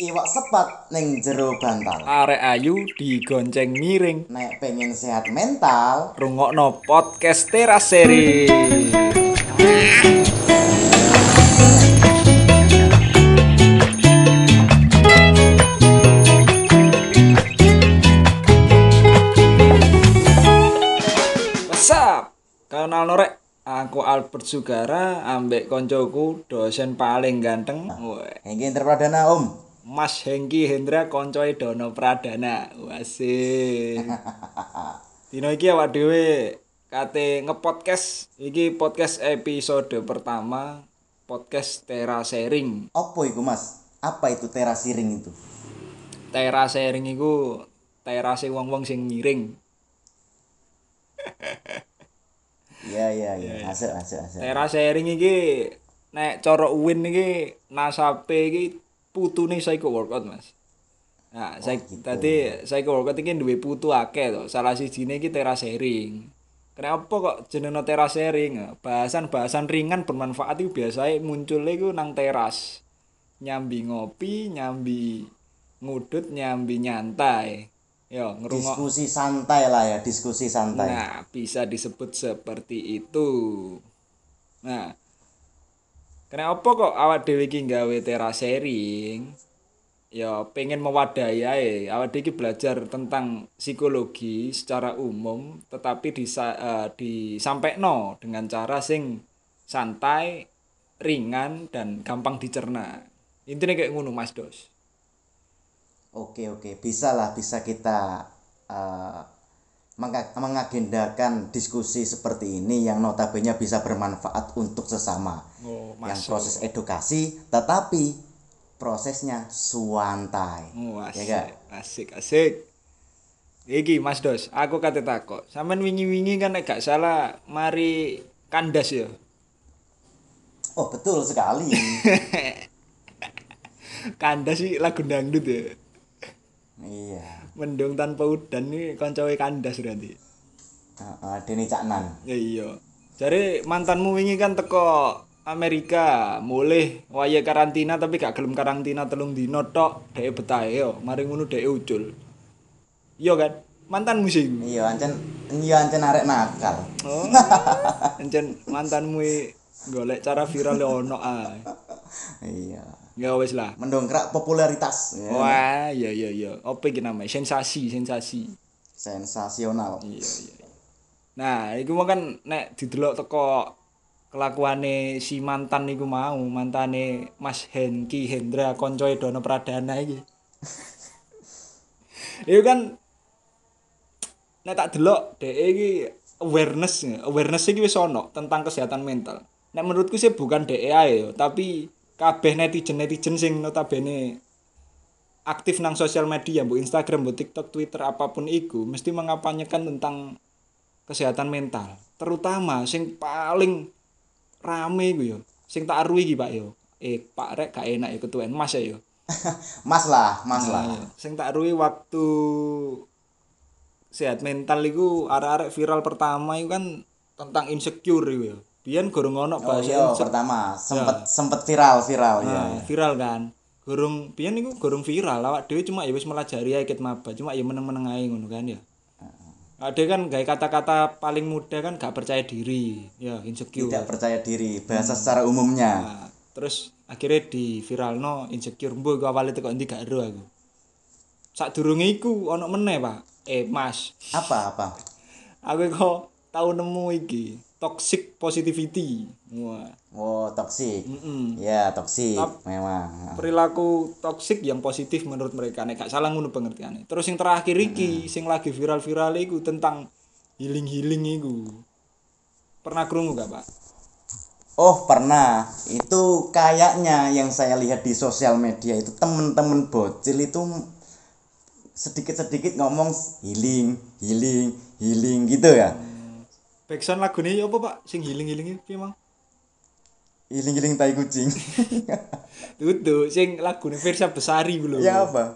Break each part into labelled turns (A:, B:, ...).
A: Iwak sepat ning jero bantal.
B: Arek ayu digonceng miring.
A: Nek pengen sehat mental,
B: Rungokno podcast teraseri. What's up? Kenal norek. Aku Albert Sugara, ambek koncoku dosen paling ganteng. Weh.
A: iki interpradana Om.
B: Mas Hengki Hendra koncoe Dono Pradana. Wasih. Dino iki awak dhewe kate ngepodcast. Iki podcast episode pertama podcast Tera Sharing.
A: Apa iku Mas? Apa itu terasiring itu?
B: Tera Sharing iku terase wong-wong sing miring.
A: Iya iya iya, masuk masuk masuk.
B: Tera Sharing iki nek cara UIN iki nasabe iki putune psycho workout, Mas. Nah, saya tadi psycho workout iki duwe putu akeh to. Salah sijine iki Tera Sharing. Kenapa kok jenenge Tera Sharing? Bahasan-bahasan ringan bermanfaat itu biasanya munculnya iku nang teras. Nyambi ngopi, nyambi ngudut, nyambi nyantai. Yo, ngerungok
A: Diskusi santai lah ya, diskusi santai.
B: Nah, bisa disebut seperti itu. Nah, kenapa kok awak dhewe iki gawe tera sharing? Ya pengen mewadahi ae. Awak dhewe belajar tentang psikologi secara umum, tetapi disa, eh, disampaikan dengan cara sing santai, ringan dan gampang dicerna. Intinya kayak ngono Mas Dos.
A: Oke oke, bisa lah bisa kita menga- mengagendakan diskusi seperti ini yang notabene bisa bermanfaat untuk sesama.
B: Oh,
A: yang proses edukasi, tetapi prosesnya suantai.
B: Oh,
A: Ya
B: asik,
A: gak?
B: asik, asik. Iki Mas Dos, aku kate takok. Sampean wingi-wingi kan gak salah mari kandas ya.
A: Oh betul sekali.
B: kandas sih lagu dangdut ya.
A: Iya.
B: Mendung tanpa udan nih koncowe kandas berarti.
A: Heeh, Deni Caknan.
B: Ya iya. Jare mantanmu wingi kan teko Amerika, mulih waya karantina tapi gak gelem karantina telung dino tok, dhek betah yo, mari ngono dhek ucul. Iya kan? Mantanmu sih.
A: Iya, ancen iya ancen arek nakal.
B: Oh. Encen mantanmu golek cara viral ono ae.
A: Iya.
B: Ya wis lah.
A: Mendongkrak popularitas. Ya.
B: Wah, iya iya iya. Apa iki namanya? Sensasi, sensasi.
A: Sensasional.
B: Iya iya. iya. Nah, iku mau kan nek didelok teko kelakuane si mantan iku mau, mantane Mas Henki Hendra koncoe Dono Pradana iki. Iku kan nek tak delok dhek iki awareness awareness iki wis ono tentang kesehatan mental. Nek menurutku sih bukan dhek ae yo, tapi kabeh netizen-netizen sing notabene aktif nang sosial media, bu Instagram, bu TikTok, Twitter apa pun iku mesti mengampanyekan tentang kesehatan mental. Terutama sing paling rame iku yo, sing tak aruhi iki Pak yo. Eh, Pak Rek gak enak ya ketuaan Mas ya yo.
A: Mas lah, Mas lah.
B: Nah, sing tak aruhi waktu sehat mental iku arek-arek viral pertama iku kan tentang insecure iku yo. Biyen gorong ono
A: Oh
B: bahasa
A: iya,
B: insecure.
A: pertama sempet sempet viral viral ya.
B: Nah, viral kan. Gorong biyen iku gorong viral awak dhewe cuma ya wis melajari ae ket maba, cuma ya meneng-meneng ae ngono kan ya. Ada kan gawe kata-kata paling mudah kan gak percaya diri, ya insecure.
A: Tidak percaya diri, bahasa secara umumnya.
B: Nah, terus akhirnya di viralno insecure mbok iku awale teko ndi gak ero aku. Sadurunge iku ono meneh, Pak. Eh, Mas.
A: Apa apa?
B: Aku kok tau nemu iki, toxic positivity. Wah.
A: Oh, toksik.
B: Mm-mm.
A: Ya, toksik
B: Tap-
A: memang.
B: perilaku toksik yang positif menurut mereka nek gak salah ngono pengertiannya terus yang terakhir iki sing lagi viral-viral iku tentang healing-healing iku pernah krungu gak pak
A: Oh pernah, itu kayaknya yang saya lihat di sosial media itu temen-temen bocil itu sedikit-sedikit ngomong healing, healing, healing gitu ya.
B: Backsound lagu ini apa pak sing healing-healing iki emang
A: Healing healing tai kucing.
B: tutu sing lagu ini Versa Besari belum
A: ya apa?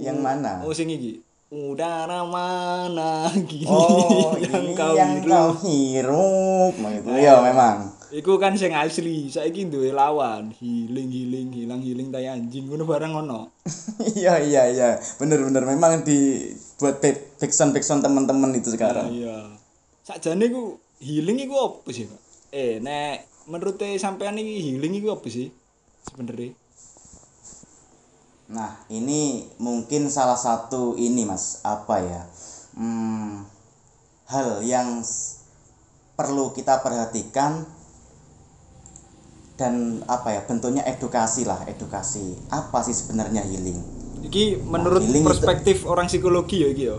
A: Yang mana?
B: oh sing iki udara mana gini
A: Oh,
B: yang
A: ini
B: kau
A: yang
B: hirup
A: kau hirup, begitu. Ya memang.
B: Iku kan sing asli, saiki duwe lawan, healing healing hilang healing tai anjing ngono barang ngono.
A: iya iya iya bener bener memang dibuat backsound backsound teman-teman itu sekarang
B: Iya. Sakjane iku healing iku apa sih, Pak? Eh, nek menurut sampean iki healing iku apa sih sebenarnya?
A: Nah, ini mungkin salah satu ini Mas, apa ya? Hmm, hal yang perlu kita perhatikan dan apa ya? Bentuknya edukasi lah, edukasi. Apa sih sebenarnya healing?
B: Iki menurut
A: healing itu-
B: perspektif orang psikologi ya iki ya.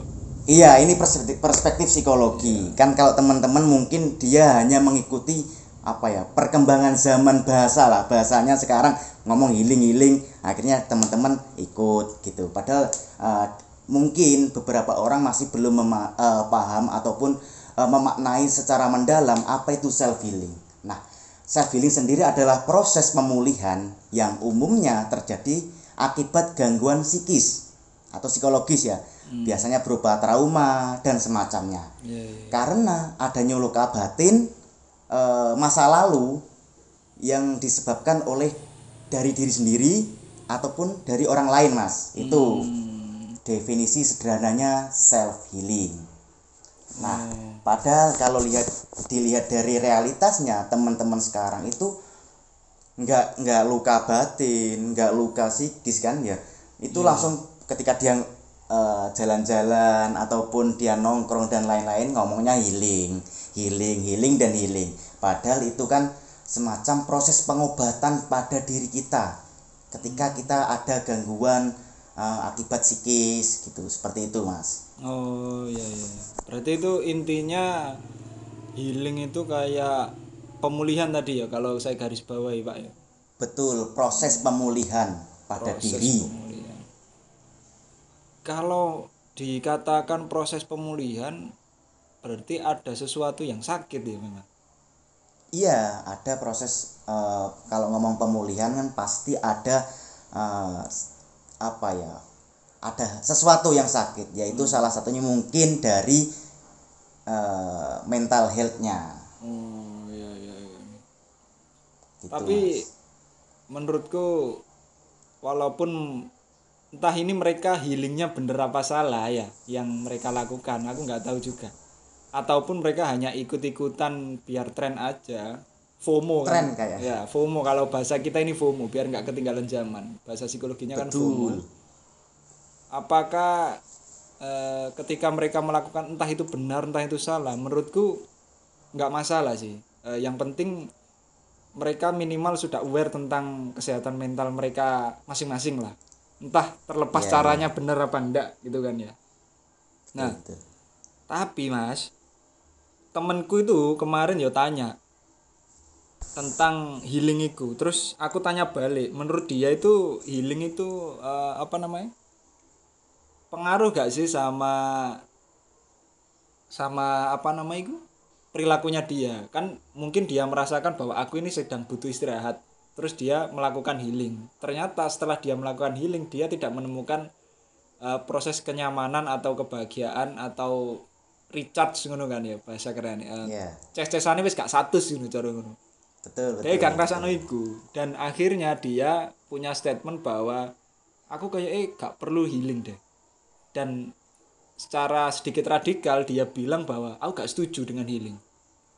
A: Iya, ini perspektif, perspektif psikologi. Kan kalau teman-teman mungkin dia hanya mengikuti apa ya perkembangan zaman bahasa lah. Bahasanya sekarang ngomong healing healing akhirnya teman-teman ikut gitu. Padahal eh, mungkin beberapa orang masih belum mema- eh, paham ataupun eh, memaknai secara mendalam apa itu self healing nah self healing sendiri adalah proses pemulihan yang umumnya terjadi akibat gangguan psikis atau psikologis ya biasanya berupa trauma dan semacamnya.
B: Iya, iya.
A: karena adanya luka batin eh, masa lalu yang disebabkan oleh dari diri sendiri ataupun dari orang lain mas. Itu definisi sederhananya self healing nah padahal kalau lihat dilihat dari realitasnya teman-teman sekarang itu nggak nggak luka batin nggak luka psikis kan ya itu langsung ketika dia eh, jalan-jalan ataupun dia nongkrong dan lain-lain ngomongnya healing. Healing healing dan healing. Padahal itu kan semacam proses pengobatan pada diri kita. Ketika kita ada gangguan eh, akibat psikis gitu. Seperti itu mas.
B: Oh iya iya. Berarti itu intinya healing itu kayak pemulihan tadi ya kalau saya garis bawahi Pak ya.
A: betul proses pemulihan pada
B: Proses
A: diri.
B: pemulihan. Kalau dikatakan proses pemulihan berarti ada sesuatu yang sakit ya memang.
A: Iya, ada proses eh, kalau ngomong pemulihan kan pasti ada eh, apa ya? Ada sesuatu yang sakit, yaitu salah satunya mungkin dari eh, mental health-nya.
B: Oh iya iya iya.
A: Gitu,
B: Tapi
A: Mas.
B: menurutku walaupun entah ini mereka healingnya bener apa salah ya yang mereka lakukan aku nggak tahu juga. Ataupun mereka hanya ikut-ikutan biar tren aja. FOMO
A: Tren
B: kan?
A: kayak.
B: ya FOMO. Kalau bahasa kita ini FOMO biar nggak ketinggalan zaman. Bahasa psikologinya kan FOMO.
A: Betul.
B: apakah eh, ketika mereka melakukan entah itu benar entah itu salah menurutku nggak masalah sih. Eh, yang penting mereka minimal sudah aware tentang kesehatan mental mereka masing-masing lah entah terlepas
A: Iya,
B: caranya benar apa enggak gitu kan ya. Nah
A: Gitu.
B: tapi mas temenku itu kemarin ya tanya tentang healing itu terus aku tanya balik menurut dia itu healing itu eh, apa namanya? Pengaruh gak sih sama sama apa namanya itu perilakunya dia? Kan mungkin dia merasakan bahwa aku ini sedang butuh istirahat terus dia melakukan healing. Ternyata setelah dia melakukan healing dia tidak menemukan eh, proses kenyamanan atau kebahagiaan atau recharge ngono kan ya bahasa keren ya
A: Iya,
B: ces-cesane wis gak satu ngono cara ngono.
A: Betul betul.
B: dia gak ngrasakno iku. Dan akhirnya dia punya statement bahwa aku kayak eh gak perlu healing deh. Dan secara sedikit radikal dia bilang bahwa aku gak setuju dengan healing.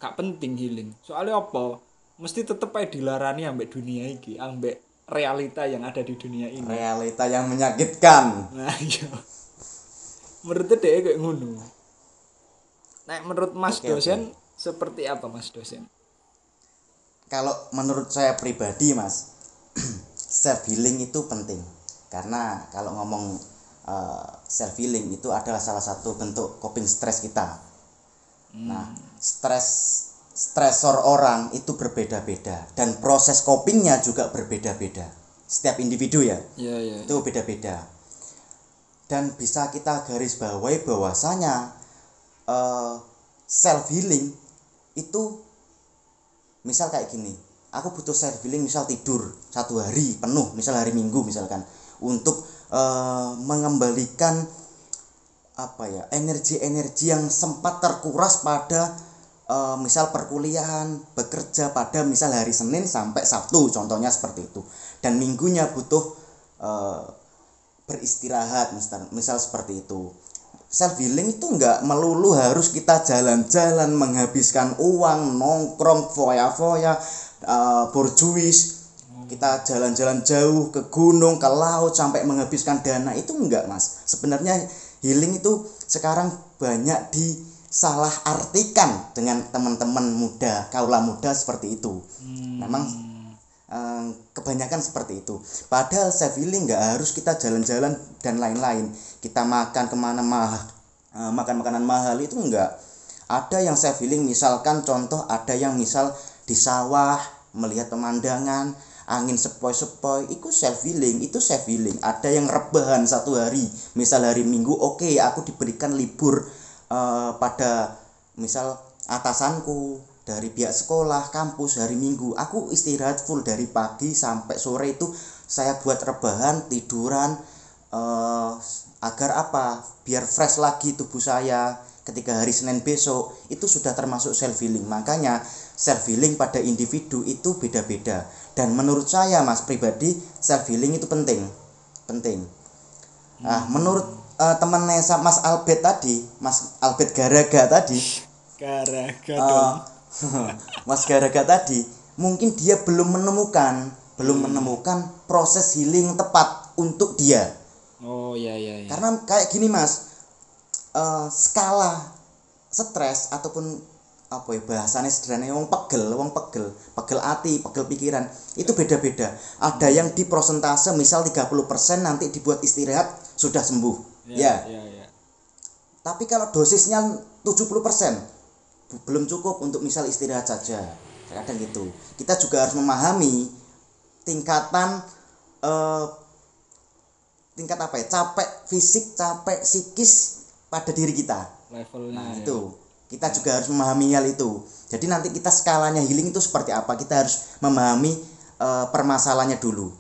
B: Gak penting healing. Soalnya apa mesti tetep aja dilarani ambek dunia iki ambek realita yang ada di dunia ini
A: Realita yang menyakitkan.
B: nah iya menurut dia kayak ngono nah menurut mas
A: Oke,
B: dosen seperti apa mas dosen
A: Kalau menurut saya pribadi, Mas, self healing itu penting. Karena kalau ngomong self healing itu adalah salah satu bentuk coping stress kita. Nah, stres stresor orang itu berbeda-beda. Dan proses copingnya juga berbeda-beda. Setiap individu ya,
B: iya iya.
A: Itu beda-beda. Dan bisa kita garis bawahi bahwasanya self healing itu misal kayak gini. Aku butuh self healing misal tidur satu hari penuh misal hari minggu misalkan. Untuk eh, mengembalikan apa ya energi-energi yang sempat terkuras pada eh, misal perkuliahan bekerja pada misal hari Senin sampai Sabtu contohnya seperti itu. Dan minggunya butuh eh, beristirahat misal, misal seperti itu. Self healing itu nggak melulu harus kita jalan-jalan menghabiskan uang nongkrong foya-foya uh, borjuis. Kita jalan-jalan jauh ke gunung ke laut sampai menghabiskan dana. Itu enggak mas. Sebenarnya healing itu sekarang banyak disalah artikan dengan teman-teman muda kaula muda seperti itu. Memang eh, kebanyakan seperti itu. Padahal self healing nggak harus kita jalan-jalan dan lain-lain. Kita makan ke mana mah eh, makan makanan mahal itu enggak ada yang self healing misalkan contoh ada yang misal di sawah melihat pemandangan angin sepoi-sepoi itu self healing itu self healing ada yang rebahan satu hari misal hari minggu oke aku diberikan libur eh, pada misal atasanku dari pihak sekolah kampus hari minggu. Aku istirahat full dari pagi sampai sore itu saya buat rebahan tiduran eh, agar apa? Biar fresh lagi tubuh saya ketika hari Senin besok. Itu sudah termasuk self healing makanya self healing pada individu itu beda-beda. Dan menurut saya mas pribadi self healing itu penting. Penting. Nah menurut eh, temannya sa- Mas Albert tadi Mas Albert Garaga tadi.
B: Garaga
A: eh,
B: dong.
A: Mas Garaga tadi mungkin dia belum menemukan belum menemukan proses healing tepat untuk dia.
B: Oh iya iya iya.
A: karena kayak gini mas eh, skala stres ataupun apa ya bahasanya sederhana wong pegel wong pegel pegel hati pegel pikiran itu beda-beda. Ada yang di prosentase misal 30% nanti dibuat istirahat sudah sembuh ya
B: Iya iya.
A: tapi kalau dosisnya 70% bu- belum cukup untuk misal istirahat saja. Kadang gitu. Kita juga harus memahami tingkatan eh, tingkat apa ya? Capek fisik capek psikis pada diri kita.
B: Levelnya.
A: nah
B: ya.
A: itu. Kita juga harus memahami hal itu. Jadi nanti kita skalanya healing itu seperti apa? Kita harus memahami eh, permasalahannya dulu.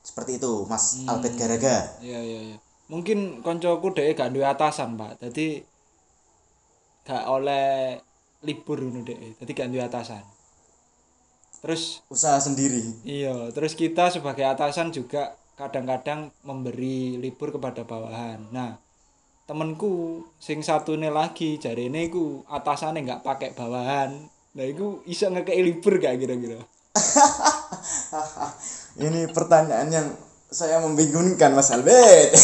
A: Seperti itu Mas Albert Garaga.
B: Iya iya iya. Mungkin koncoku dhek gak duwe atasan, Pak. Jadi gak oleh libur ngono dhek. Jadi gak duwe atasan. Terus
A: usaha sendiri
B: iya, terus kita sebagai atasan juga kadang-kadang memberi libur kepada bawahan. Nah, temenku sing satune lagi jarene iku atasane nggak pakai bawahan. Nah, iku iso ngekei libur gak kira-kira?
A: Ini pertanyaan yang saya membingungkan Mas Albert.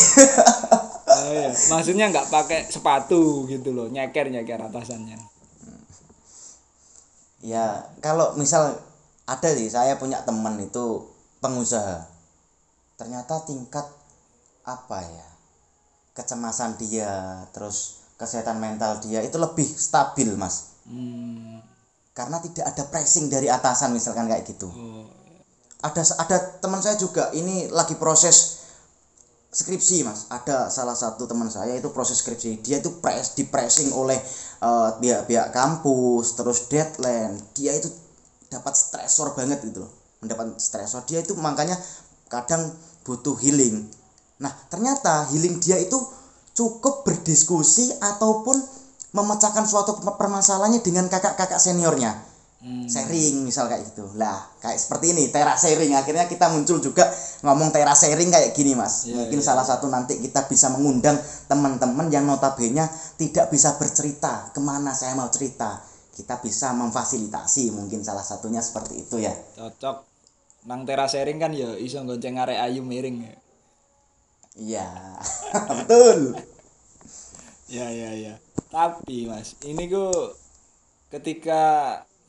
B: Oh, iya. Maksudnya nggak pakai sepatu gitu loh, nyeker nyeker atasannya.
A: ya, kalau misal ada sih saya punya teman itu pengusaha. Ternyata tingkat apa ya? Kecemasan dia, terus kesehatan mental dia itu lebih stabil, Mas.
B: Hmm.
A: Karena tidak ada pressing dari atasan misalkan kayak gitu.
B: Oh,
A: ada ada teman saya juga ini lagi proses skripsi mas. Ada salah satu teman saya itu proses skripsi. Dia itu press di pressing oleh eh, pihak-pihak kampus terus deadline. Dia itu dapat stresor banget gitu loh. Mendapat stresor. Dia itu makanya kadang butuh healing. Nah ternyata healing dia itu cukup berdiskusi ataupun memecahkan suatu permasalahannya dengan kakak-kakak seniornya
B: Hmm.
A: sharing misal kayak gitu. Lah kayak seperti ini teras sharing. Akhirnya kita muncul juga ngomong teras sharing kayak gini mas.
B: Iya,
A: mungkin
B: iya.
A: salah satu nanti kita bisa mengundang teman-teman yang notabene tidak bisa bercerita ke mana saya mau cerita. Kita bisa memfasilitasi mungkin salah satunya seperti itu ya.
B: Cocok. Nang teras sharing kan ya iso gonceng arek ayu miring ya.
A: Iya betul.
B: Ya ya ya tapi mas ini ku ketika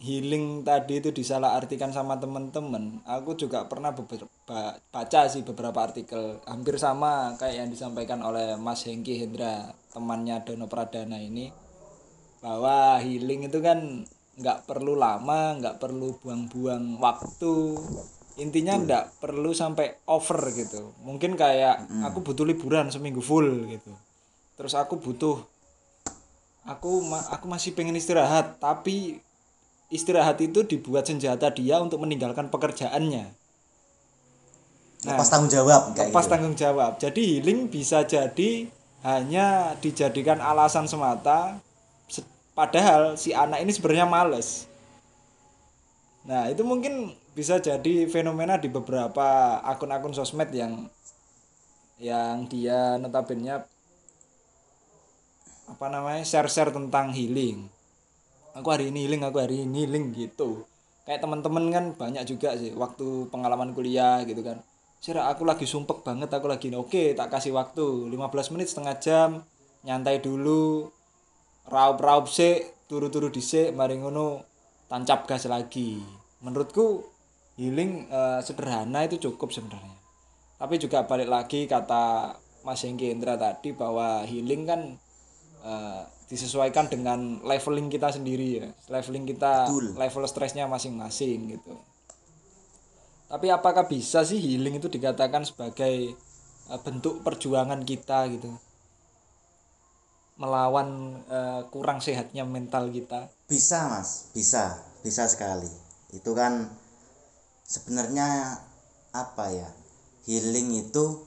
B: healing tadi itu disalahartikan sama temen-temen. Aku juga pernah beberapa baca sih beberapa artikel hampir sama kayak yang disampaikan oleh Mas Hengki Hendra temannya Dono Pradana ini bahwa healing itu kan nggak perlu lama nggak perlu buang-buang waktu. Intinya nggak perlu sampai over gitu. Mungkin kayak aku butuh liburan seminggu full gitu. Terus aku butuh aku ma- aku masih pengen istirahat tapi istirahat itu dibuat senjata dia untuk meninggalkan pekerjaannya.
A: Lepas tanggung jawab kayak
B: lepas
A: gitu.
B: tanggung jawab. Jadi healing bisa jadi hanya dijadikan alasan semata. Se- padahal si anak ini sebenarnya males. Nah itu mungkin bisa jadi fenomena di beberapa akun-akun sosmed yang yang dia notabene apa namanya share-share tentang healing aku hari ini healing aku hari ini healing gitu. Kayak teman-teman kan banyak juga sih waktu pengalaman kuliah gitu kan. Sira aku lagi sumpek banget aku lagi oke tak kasih waktu. 15 menit setengah jam. Nyantai dulu. Raup-raup sih turu-turu dhisik mari ngono tancap gas lagi. Menurutku healing eh, sederhana itu cukup sebenarnya. Tapi juga balik lagi kata Mas Hengki Indra tadi bahwa healing kan eh, disesuaikan dengan leveling kita sendiri ya leveling kita
A: Betul.
B: level stresnya masing-masing gitu tapi apakah bisa sih healing itu dikatakan sebagai eh, bentuk perjuangan kita gitu melawan eh, kurang sehatnya mental kita
A: Bisa mas, bisa, bisa sekali. Itu kan sebenarnya apa ya? Healing itu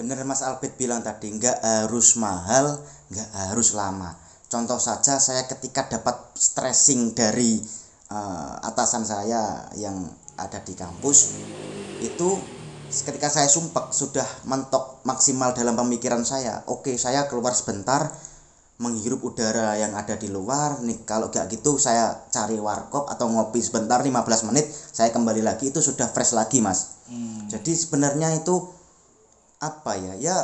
A: bener Mas Albert bilang tadi nggak harus mahal, nggak harus lama. Contoh saja saya ketika dapat stressing dari eh, atasan saya yang ada di kampus itu ketika saya sumpek sudah mentok maksimal dalam pemikiran saya oke saya keluar sebentar menghirup udara yang ada di luar nih kalau gak gitu saya cari warkop atau ngopi sebentar 15 menit saya kembali lagi itu sudah fresh lagi mas jadi sebenarnya itu apa ya? Ya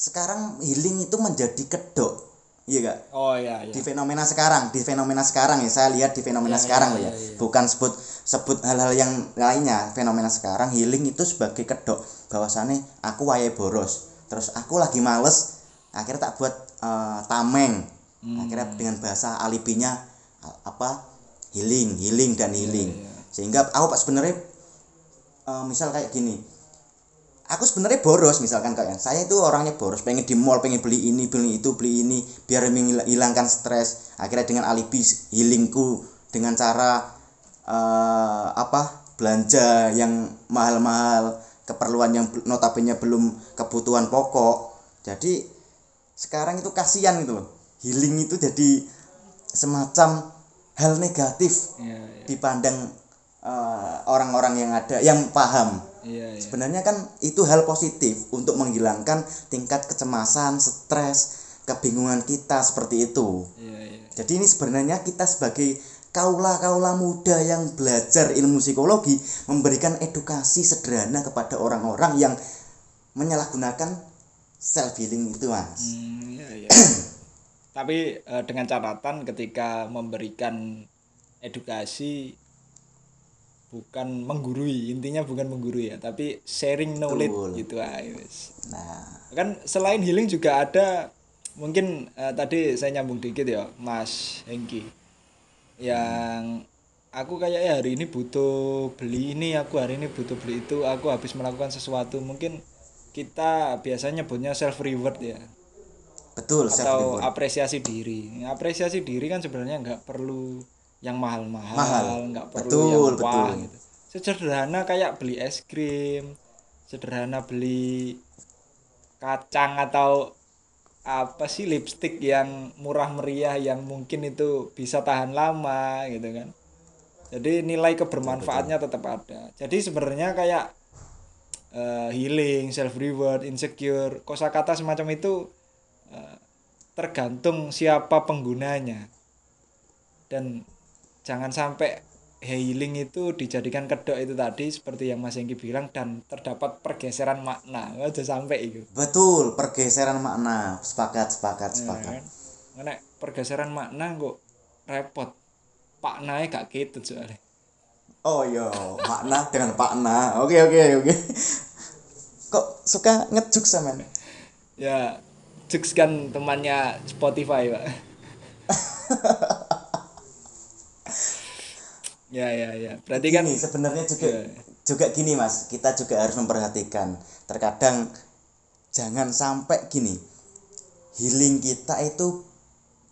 A: sekarang healing itu menjadi kedok iya gak
B: oh iya iya.
A: Di fenomena sekarang di fenomena sekarang ya saya lihat di fenomena
B: Iya,
A: sekarang
B: iya,
A: loh ya.
B: iya, iya.
A: bukan sebut sebut hal-hal yang lainnya fenomena sekarang healing itu sebagai kedok. Bahwasannya aku wayahe boros terus aku lagi males akhirnya tak buat eh, tameng.
B: Hmm.
A: akhirnya dengan bahasa alibinya apa? Healing healing dan healing.
B: iya.
A: sehingga aku pak sebenarnya eh, misal kayak gini aku sebenarnya boros misalkan kayak saya itu orangnya boros pengen di mall pengen beli ini beli itu beli ini biar menghilangkan stres. Akhirnya dengan alibi healingku dengan cara eh, apa belanja yang mahal-mahal keperluan yang notabene belum kebutuhan pokok. Jadi sekarang itu kasihan gitu loh. Healing itu jadi semacam hal negatif
B: iya iya.
A: dipandang eh, orang-orang yang ada yang paham
B: iya iya.
A: Sebenarnya kan itu hal positif untuk menghilangkan tingkat kecemasan stres kebingungan kita seperti itu.
B: Iya iya.
A: Jadi ini sebenarnya kita sebagai kaula-kaula muda yang belajar ilmu psikologi memberikan edukasi sederhana kepada orang-orang yang menyalahgunakan self healing itu mas.
B: Hmm, iya, iya. Tapi eh, dengan catatan ketika memberikan edukasi bukan menggurui, intinya bukan menggurui ya, tapi sharing knowledge
A: Betul.
B: gitu aja wis.
A: nah
B: Kan selain healing juga ada mungkin eh, tadi saya nyambung dikit ya, Mas Hengki. Yang aku kayaknya hari ini butuh beli ini, aku hari ini butuh beli itu, aku habis melakukan sesuatu, mungkin kita biasanya punya self reward ya
A: betul self
B: atau
A: reward
B: apresiasi diri apresiasi diri kan sebenarnya nggak perlu yang mahal-mahal
A: Mahal.
B: nggak perlu
A: Betul,
B: yang wah
A: betul.
B: gitu sederhana kayak beli es krim sederhana beli kacang atau apa sih lipstick yang murah meriah yang mungkin itu bisa tahan lama gitu kan jadi nilai kebermanfaatnya tetap ada jadi sebenarnya kayak eh, healing self reward insecure kosakata semacam itu eh, tergantung siapa penggunanya dan jangan sampai healing itu dijadikan kedok itu tadi seperti yang Mas Hengki bilang dan terdapat pergeseran makna. Aja sampai itu.
A: Betul pergeseran makna. Sepakat sepakat sepakat.
B: kan? Karena pergeseran makna kok repot. Pak naik gak gitu soalnya.
A: Oh iya, makna dengan pakna. Oke oke oke. Kok suka ngejuk sama
B: ya Jux kan temannya Spotify pak ya ya ya berarti kan
A: Gini, sebenarnya juga
B: Iya.
A: juga gini mas, kita juga harus memperhatikan. Terkadang jangan sampai gini, healing kita itu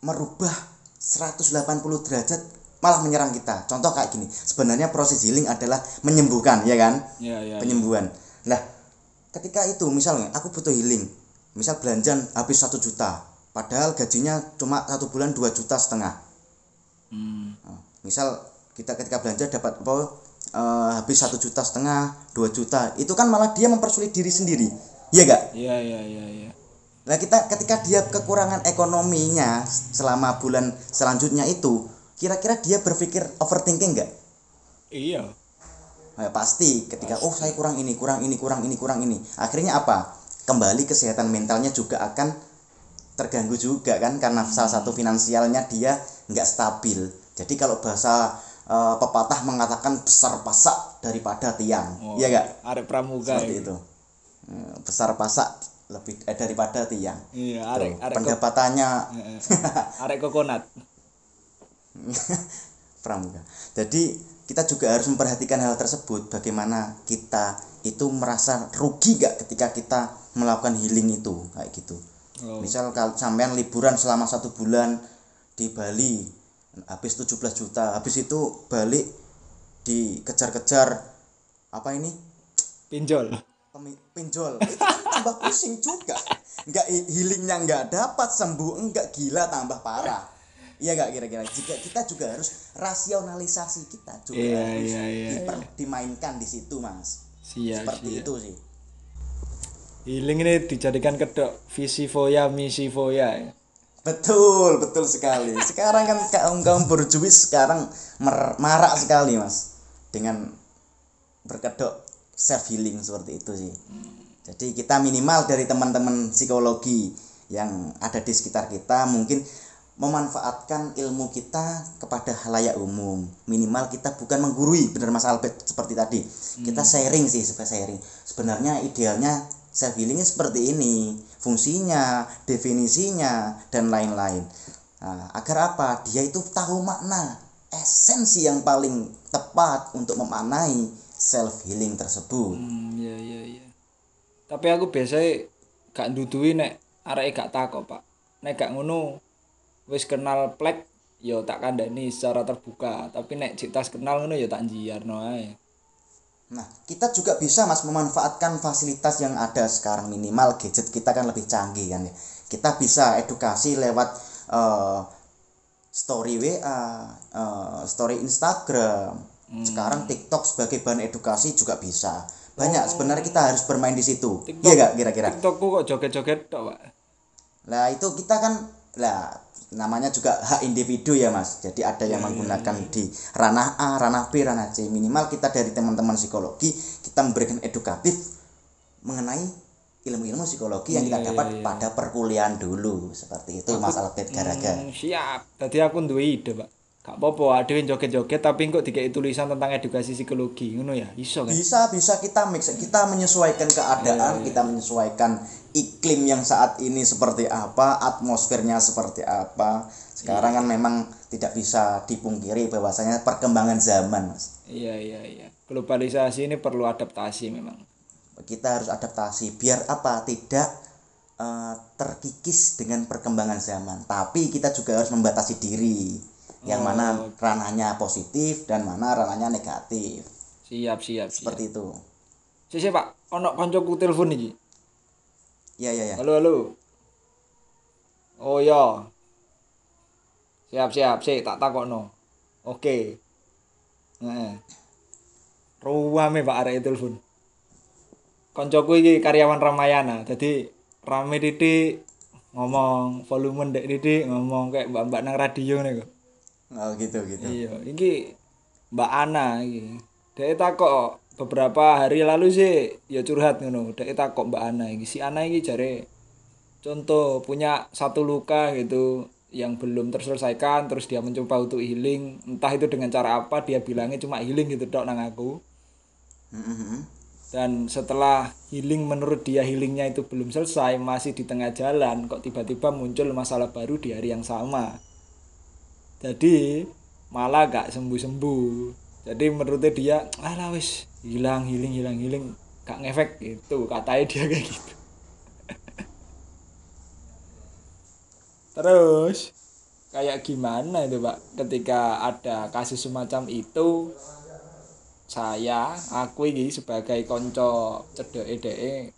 A: merubah 180 derajat malah menyerang kita. Contoh kayak gini, sebenarnya proses healing adalah menyembuhkan, ya kan?
B: ya ya
A: penyembuhan. Lah, ketika itu misalnya aku butuh healing, misal belanjaan habis satu juta, padahal gajinya cuma satu bulan dua juta setengah
B: Hmm.
A: Nah, misal kita ketika belanja dapat apa eh, habis satu juta setengah dua juta itu kan malah dia mempersulit diri sendiri iya gak
B: Iya iya iya iya.
A: Nah kita ketika dia kekurangan ekonominya selama bulan selanjutnya itu, kira-kira dia berpikir overthinking nggak?
B: Iya.
A: Nah, pasti ketika oh saya kurang ini, kurang ini, kurang ini, kurang ini. Akhirnya apa? Kembali kesehatan mentalnya juga akan terganggu juga kan karena salah satu finansialnya dia nggak stabil. Jadi kalau bahasa eh, pepatah mengatakan besar pasak daripada tiang,
B: Oh,
A: iya nggak?
B: Arek pramuka.
A: Seperti
B: iki.
A: itu. Eh, Besar pasak lebih eh, daripada tiang.
B: Iya, arek arek
A: pendapatannya
B: arek kokonat.
A: pramuka. Jadi kita juga harus memperhatikan hal tersebut. Bagaimana kita itu merasa rugi gak ketika kita melakukan healing itu kayak gitu.
B: Oh.
A: Misal kalau sampean liburan selama satu bulan di Bali habis 17 juta, habis itu balik dikejar-kejar apa ini
B: Pinjol.
A: pemi- pinjol itu tambah pusing juga nggak healingnya nggak dapat sembuh enggak gila tambah parah iya nggak kira-kira jika kita juga harus rasionalisasi kita juga
B: Iya,
A: harus
B: iya, iya,
A: diper- dimainkan di situ mas
B: Siap,
A: seperti
B: siap.
A: itu sih
B: Healing ini dijadikan kedok visi foya misi foya. ya.
A: Betul betul sekali. Sekarang kan kaum kaum berjuis sekarang marak sekali mas. Dengan berkedok self healing seperti itu sih. Jadi kita minimal dari teman-teman psikologi yang ada di sekitar kita mungkin memanfaatkan ilmu kita kepada halayak umum. Minimal kita bukan menggurui benar mas Albert seperti tadi. Kita sharing sih sebagai sharing. Sebenarnya idealnya self healing seperti ini fungsinya definisinya dan lain-lain Nah, agar apa dia itu tahu makna esensi yang paling tepat untuk memaknai self healing tersebut
B: Hmm, iya iya iya. Tapi aku biasanya gak ndudui nek areke gak takok, Pak. Nek gak ngono wis kenal plek ya tak kandani secara terbuka, tapi nek cik tas kenal ngono ya tak njiarno ae.
A: Nah, kita juga bisa Mas memanfaatkan fasilitas yang ada sekarang minimal gadget kita kan lebih canggih kan ya. Kita bisa edukasi lewat eh, story WA, eh, story Instagram. Sekarang TikTok sebagai bahan edukasi juga bisa. Banyak sebenarnya kita harus bermain di situ. Iya gak kira-kira?
B: TikTokku kok joget-joget tok, Pak.
A: Lah itu kita kan lah namanya juga hak individu ya Mas. Jadi ada yang menggunakan di ranah A, ranah B, ranah C. Minimal kita dari teman-teman psikologi kita memberikan edukatif mengenai ilmu-ilmu psikologi yang kita dapat pada perkuliahan dulu. Seperti itu Mas Albert Garaga.
B: Hmm, siap. Tadi aku ide, Pak. Gak apa-apa, ada yang joget-joget tapi kok dikei tulisan tentang edukasi psikologi, ngono ya? Iso kan?
A: Bisa bisa kita mix, kita menyesuaikan keadaan, kita menyesuaikan iklim yang saat ini seperti apa, atmosfernya seperti apa. Sekarang kan memang tidak bisa dipungkiri bahwasanya perkembangan zaman, Mas.
B: Iya, iya, iya. Globalisasi ini perlu adaptasi memang.
A: Kita harus adaptasi biar apa? Tidak eh, terkikis dengan perkembangan zaman. Tapi kita juga harus membatasi diri. Yang mana ranahnya positif dan mana ranahnya negatif.
B: Siap, siap, siap.
A: Seperti itu.
B: Sisi Pak, ono koncoku telepon iki.
A: Ya ya ya.
B: Halo, halo. Oh ya. Siap, siap, sik tak takokno. Oke. Heeh. Ruwame Pak arek telepon. Koncoku iki karyawan Ramayana, jadi rame titik ngomong volume ndek titik ngomong kayak mbak-mbak nang radio niku.
A: Oh gitu gitu.
B: Iya, iki Mbak Ana iki. Dek takok beberapa hari lalu sih ya curhat ngono. Dek takok Mbak Ana iki. Si Ana iki jare contoh punya satu luka gitu yang belum terselesaikan terus dia mencoba untuk healing entah itu dengan cara apa dia bilangnya cuma healing gitu dok nang aku
A: Mhm.
B: dan setelah healing menurut dia healingnya itu belum selesai masih di tengah jalan kok tiba-tiba muncul masalah baru di hari yang sama jadi malah gak sembuh-sembuh. Jadi menurutnya dia alah wis hilang healing hilang healing gak ngefek gitu. Katanya dia kayak gitu. Terus kayak gimana itu pak? Ketika ada kasus semacam itu saya aku ini sebagai konco cedek ede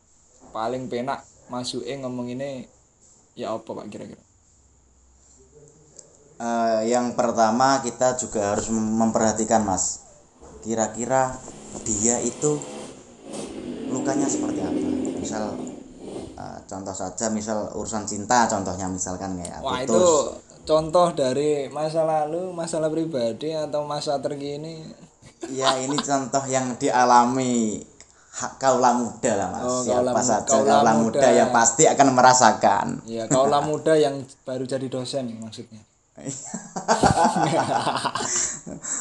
B: paling penak masuke ngomong ini ya apa pak kira-kira
A: Eh, yang pertama kita juga harus mem- memperhatikan mas kira-kira dia itu lukanya seperti apa misal eh, contoh saja misal urusan cinta contohnya misalkan kayak
B: Wah
A: putus.
B: itu contoh dari masa lalu, masalah pribadi atau masa terkini.
A: ya ini contoh yang dialami hak kaula muda lah mas
B: Oh,
A: siapa
B: kaula mu-
A: saja
B: kaula
A: kaula,
B: muda.
A: muda. yang pasti akan merasakan
B: Ya kaulah muda yang baru jadi dosen maksudnya.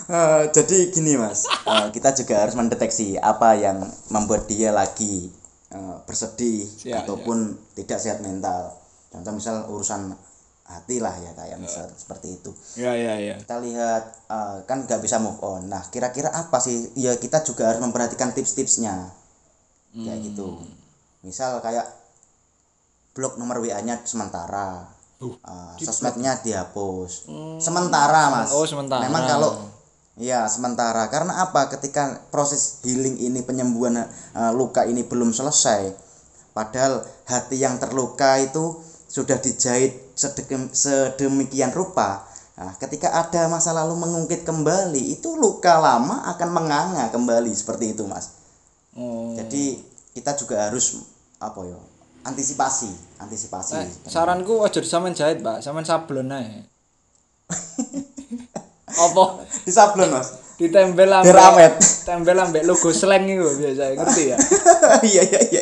A: Eh, jadi gini mas. Eh, kita juga harus mendeteksi apa yang membuat dia lagi eh, bersedih
B: Siap,
A: ataupun tidak sehat mental. Contoh misal urusan hati lah ya kayak misal seperti itu.
B: Ya ya ya.
A: kita lihat kan nggak bisa move on. Nah kira-kira apa sih? Ya kita juga harus memperhatikan tips-tipsnya. Kayak gitu. Misal kayak blok nomor wa nya sementara
B: Uh,
A: sosmednya dihapus. Sementara mas.
B: Oh, sementara.
A: memang kalau ya sementara. Karena apa? Ketika proses healing ini penyembuhan eh, luka ini belum selesai padahal hati yang terluka itu sudah dijahit sedem- sedemikian rupa. Nah, ketika ada masa lalu mengungkit kembali itu luka lama akan menganga kembali seperti itu mas.
B: Oh.
A: jadi kita juga harus apa ya antisipasi antisipasi
B: Nah, saranku aja sampean jahit, Pak. Sampean sablon ae. Apa?
A: di sablon mas
B: Ditempel
A: Biar awet.
B: Tempel ambek logo slang itu biasa, ngerti ya?
A: iya iya iya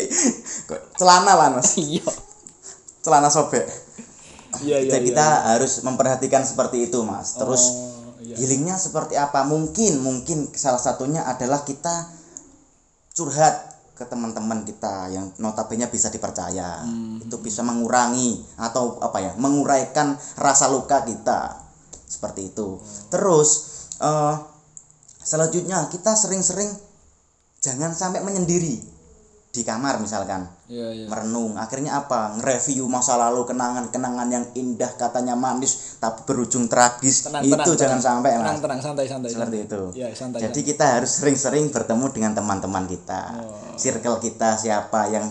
A: celana lah mas
B: Iya.
A: celana sobek
B: Iya iya.
A: Jadi
B: iya.
A: kita harus memperhatikan seperti itu mas terus
B: Oh, iya.
A: healingnya seperti apa mungkin mungkin salah satunya adalah kita curhat ke teman-teman kita yang notabene bisa dipercaya.
B: Hmm.
A: itu bisa mengurangi atau apa ya menguraikan rasa luka kita. Seperti itu. Terus eh, selanjutnya kita sering-sering jangan sampai menyendiri di kamar misalkan
B: Iya iya.
A: merenung akhirnya apa nge-review masa lalu kenangan-kenangan yang indah katanya manis tapi berujung tragis
B: Tenang,
A: itu
B: tenang,
A: jangan
B: tenang.
A: sampai
B: Tenang
A: mas
B: tenang santai santai.
A: seperti
B: santai.
A: itu
B: Iya, santai.
A: jadi kita harus sering-sering bertemu dengan teman-teman kita
B: Oh.
A: circle kita siapa yang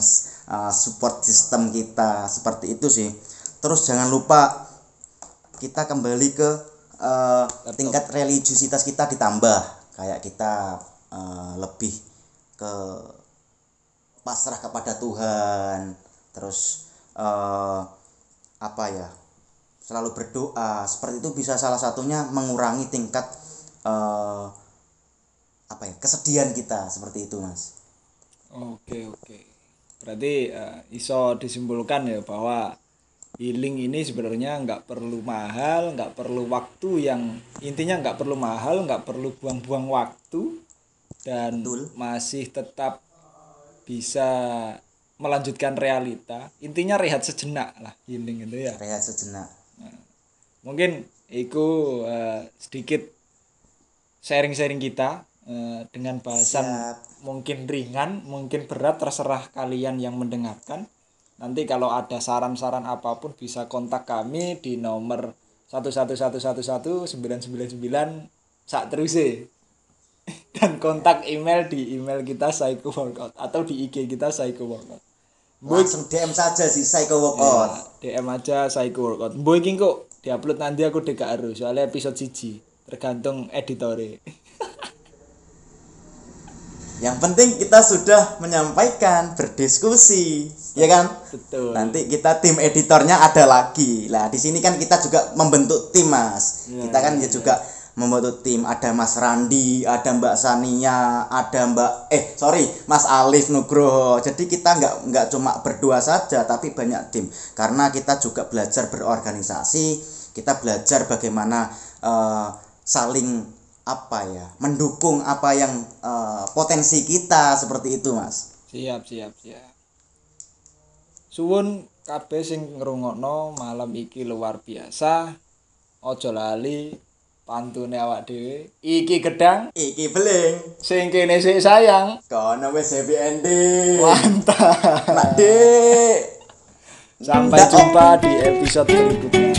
A: uh, support system kita seperti itu sih terus jangan lupa kita kembali ke uh, tingkat religiusitas kita ditambah kayak kita uh, lebih ke pasrah kepada Tuhan terus eh, apa ya selalu berdoa seperti itu bisa salah satunya mengurangi tingkat eh, apa ya kesedihan kita seperti itu mas
B: Oke oke. Berarti eh, iso disimpulkan ya bahwa healing ini sebenarnya nggak perlu mahal, nggak perlu waktu yang intinya nggak perlu mahal, nggak perlu buang-buang waktu dan
A: Betul.
B: masih tetap bisa melanjutkan realita. Intinya rehat sejenak lah healing itu ya.
A: rehat sejenak
B: Mungkin itu eh, sedikit sharing-sharing kita eh, dengan bahasan
A: Siap.
B: mungkin ringan, mungkin berat terserah kalian yang mendengarkan. Nanti kalau ada saran-saran apa pun bisa kontak kami di nomor 111111999 saat terus dan kontak email di email kita Psycho Workout atau di IG kita Psycho Workout.
A: langsung DM saja sih psycho workout
B: Ya, DM aja Psycho Workout. Mbok iki kok diupload nanti aku dek harus soalnya episode siji tergantung editore.
A: yang penting kita sudah menyampaikan berdiskusi ya kan
B: Betul.
A: nanti kita tim editornya ada lagi lah di sini kan kita juga membentuk tim mas
B: Ya,
A: kita kan ya juga membentuk tim ada Mas Randi ada Mbak Sania ada Mbak eh sorry Mas Alif Nugroho jadi kita nggak nggak cuma berdua saja tapi banyak tim karena kita juga belajar berorganisasi kita belajar bagaimana eh, saling apa ya mendukung apa yang eh, potensi kita seperti itu mas
B: Siap, siap, siap. Suwun kabeh sing ngrungokno malam iki luar biasa. Ojo lali pantune awak dhewe. Iki gedang,
A: iki beling
B: sing kene sik sayang.
A: kono wis happy ending
B: Mantap. Sampai jumpa di episode berikutnya.